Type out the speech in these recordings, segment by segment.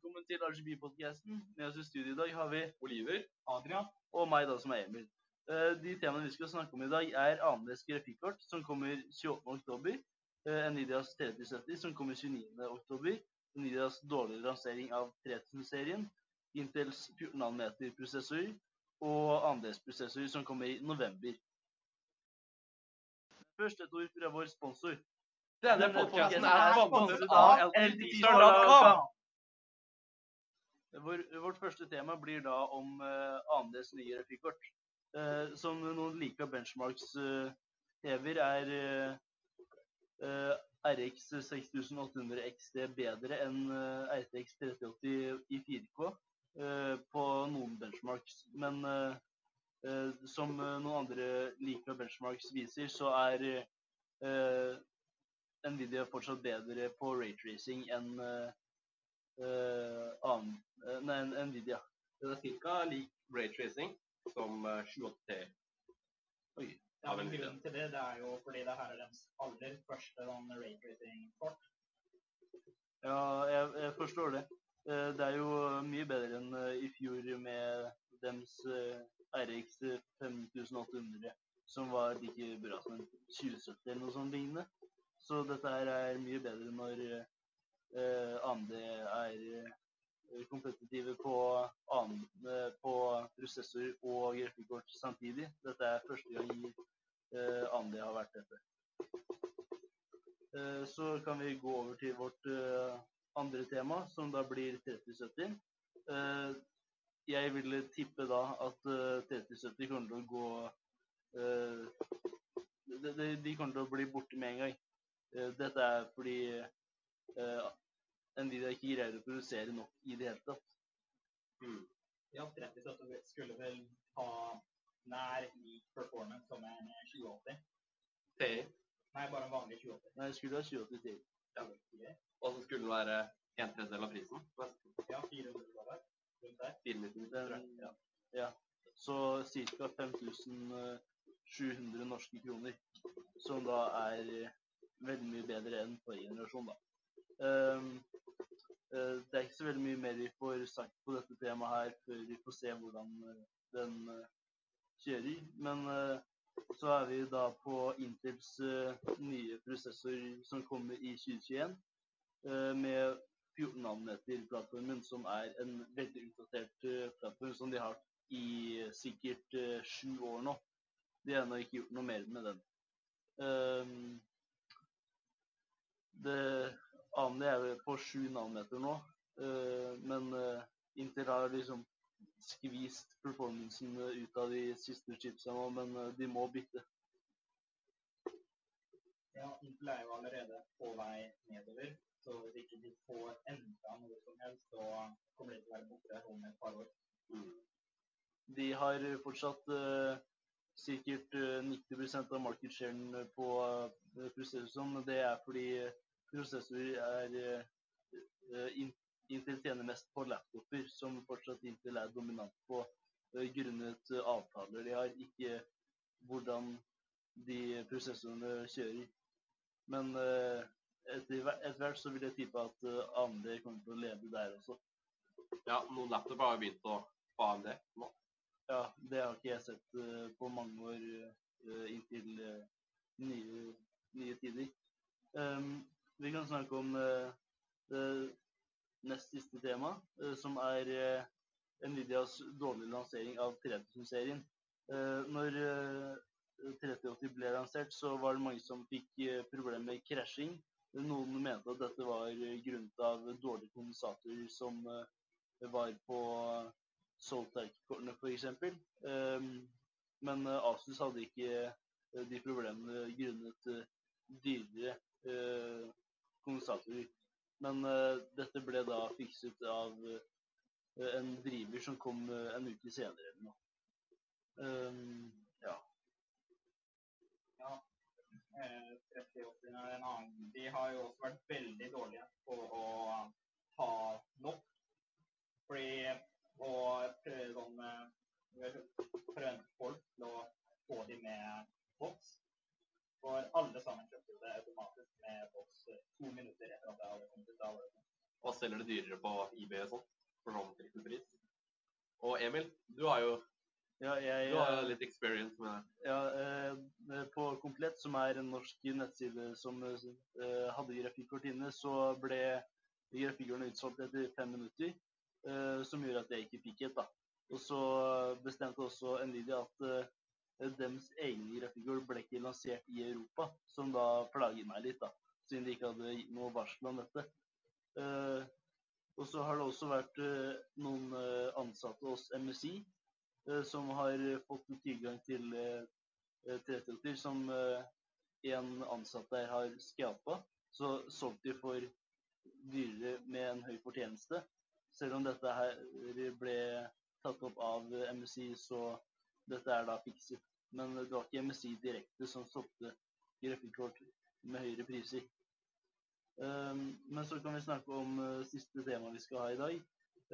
velkommen til RGB-podcasten. Med oss i studio i dag har vi Oliver. Adrian. og meg, da, som er Emil. Eh, De temaene vi skal snakke om i dag, er annerledes grafikkort, som kommer 28. oktober. eh, Nvidias 3070, som kommer 29. oktober. Nvidias dårlige lansering av 3000-serien. Intels 14 nanometer prosessor. Og AMDs som kommer i november. Først et ord fra vår sponsor. Denne podkasten er sponset av av LTT-Star.com. Vårt første tema blir da om uh, AMDs nye grafikkort. Uh, som noen like benchmarks uh, hever, er uh, eh, RX 6800 XD bedre enn eh, RTX 3080 i 4K eh, på noen benchmarks. Men eh, eh, som eh, noen andre like benchmarks viser, så er eh, Nvidia fortsatt bedre på raytracing enn eh, eh, annen, eh, nei, Nvidia. Den er ca. lik raytracing som eh, 780T. Oi. Ja, men grunnen til det, det er jo fordi det her er deres aller første sånn raytracing-kort. Ja, jeg, jeg forstår det. Eh, Det er jo mye bedre enn eh, i fjor med dems eh, RX 5800, som var like bra som en 2070 eller noe sånt lignende. Så dette her er mye bedre når eh, AMD er eh, kompetitive på, eh, på prosessor og grafikkort samtidig. Dette er første gang eh, Andi har vært dette. Eh, Så kan vi gå over til vårt eh, andre tema, som da blir 3070. Eh, Jeg ville tippe da at eh, 3070 kommer til å gå de, de, kommer til å bli borte med en gang. Dette er fordi Nvidia ikke greier å produsere nok i det hele tatt. Mm. Ja, 3070 skulle vel ha nær lik performance som en 2080. TI. Nei, bare en vanlig 2080. Nei, det skulle ha 2080 til. Og så skulle den være en tredjedel av prisen. Ja, 400 dollar. Rundt der. 490, ja. ja. Så ca. 5700 norske kroner. Som da er eh, veldig mye bedre enn forrige generasjon, da. Ehm, eh, det er ikke så veldig mye mer vi får sagt på dette temaet her før vi får se hvordan eh, den eh, kjører. Men så er vi da på Intels nye prosessor som kommer i 2021. eh, med 14 nanometer-plattformen, som er en veldig utdatert plattform som de har i sikkert sju år nå. De har ennå ikke gjort noe mer med den. Ehm, det er jo på 7 nanometer nå, eh, men Inter Intel har liksom skvist performancen eh, ut av de siste chipsa nå, men eh, de må bytte. Ja, Intel er jo allerede på vei nedover. Så hvis ikke de får enda noe som helst, så kommer de til å være borte om et par år. Mm. De har fortsatt uh, sikkert eh, 90 av market på uh, og Det er fordi prosessorer er eh, Intel tjener mest på laptoper, som fortsatt Intel er dominant på eh, grunnet eh, avtaler de har, ikke hvordan de prosessorene kjører. Men eh, etter hvert så vil jeg tippe at eh, AMD kommer til å leve der også. Ja, noen laptoper har jo begynt å få AMD nå. Ja, det har ikke jeg sett eh, på mange år eh, inntil eh, nye, nye tider. Ehm, vi kan snakke om eh, det nest siste temaet, eh, som er eh, Nvidias dårlige lansering av 3000-serien. Eh, når eh, 3080 ble lansert, så var det mange som fikk problemer med krasjing. Noen mente at dette var grunnet av dårlige kondensatorer som var på Soltech-kortene f.eks. Men Asus hadde ikke de problemene grunnet dyrere eh. Men eh, dette ble da fikset av eh, en driver som kom eh, en uke senere eller noe. Um, ja. Ja, eh, 3080 er en annen. De har jo også vært veldig dårlige på å ha nok. Fordi å prøve sånn eh, prøve folk til å få de med boks. For alle sammen kjøpte det automatisk med boks eh, to minutter etter at det hadde kommet ut. av det. Selger det dyrere på eBay og sånt, for sånn pris. Og Emil, du har jo Ja, jeg, du har jo litt experience med det. Ja, eh, på Komplett, som er en norsk nettside som eh, hadde grafikkort inne, så ble grafikkortene utsolgt etter fem minutter, eh, som gjorde at jeg ikke fikk et. da. Og så bestemte også Nvidia at eh, deres egne grafikkort ble ikke lansert i Europa, som da plager meg litt, da, siden de ikke hadde gitt noe varsel om dette. Eh, og så har det også vært eh, noen eh, ansatte hos MSI som har fått tilgang til eh, 330 som en ansatt der har skapa. Så solgt de for dyrere med en høy fortjeneste. Selv om dette her ble tatt opp av MSI, så dette er da fikset. Men det var ikke MSI direkte som solgte grafikkort med høyere priser. Um, men så kan vi snakke om uh, siste tema vi skal ha i dag,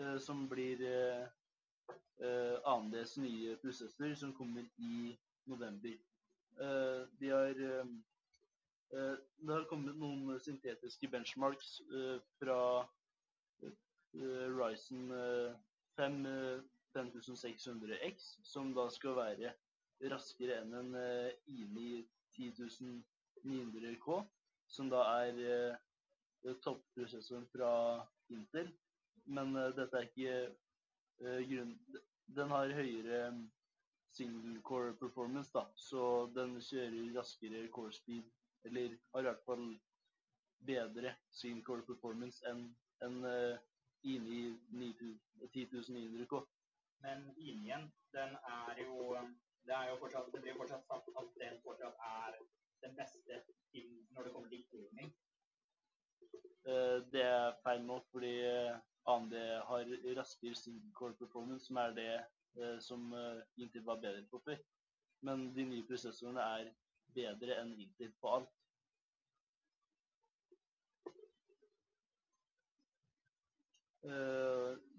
uh, som blir uh, AMDs nye prosesser som kommer i november. De har, det har kommet noen syntetiske benchmarks fra Ryson uh, 5 uh, 5600X, som da skal være raskere enn en INI 10900K, som da er uh, topprosessoren fra Intel. Men uh, dette er ikke uh, grunn... Den har høyere um, single core performance, da, så den kjører raskere core speed, eller har i hvert fall bedre single core performance enn en, INI 10900K. Men linjen, den er jo Det er jo fortsatt Det blir fortsatt sagt at den fortsatt er den beste når det kommer til gaming. Det er feil nå, fordi eh, AMD har raskere single core performance, som er det eh, som eh, Intel var bedre på før. Men de nye prosessorene er bedre enn Intel på alt.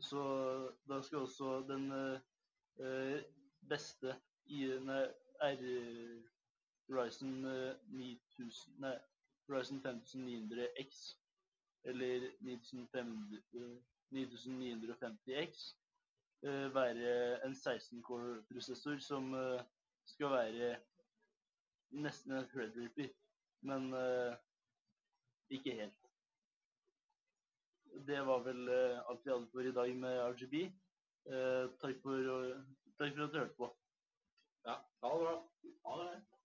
Så da skal også den beste i R Ryzen eh, 9000 Nei, Ryzen 5900X eller 9500 eh, 9950X eh, være en 16-core-prosessor som eh, skal være nesten en Threadripper, men eh, ikke helt. Det var vel alt vi hadde for i dag med RGB. Takk, for, takk for at du hørte på. Ja, ha det bra. Ha det.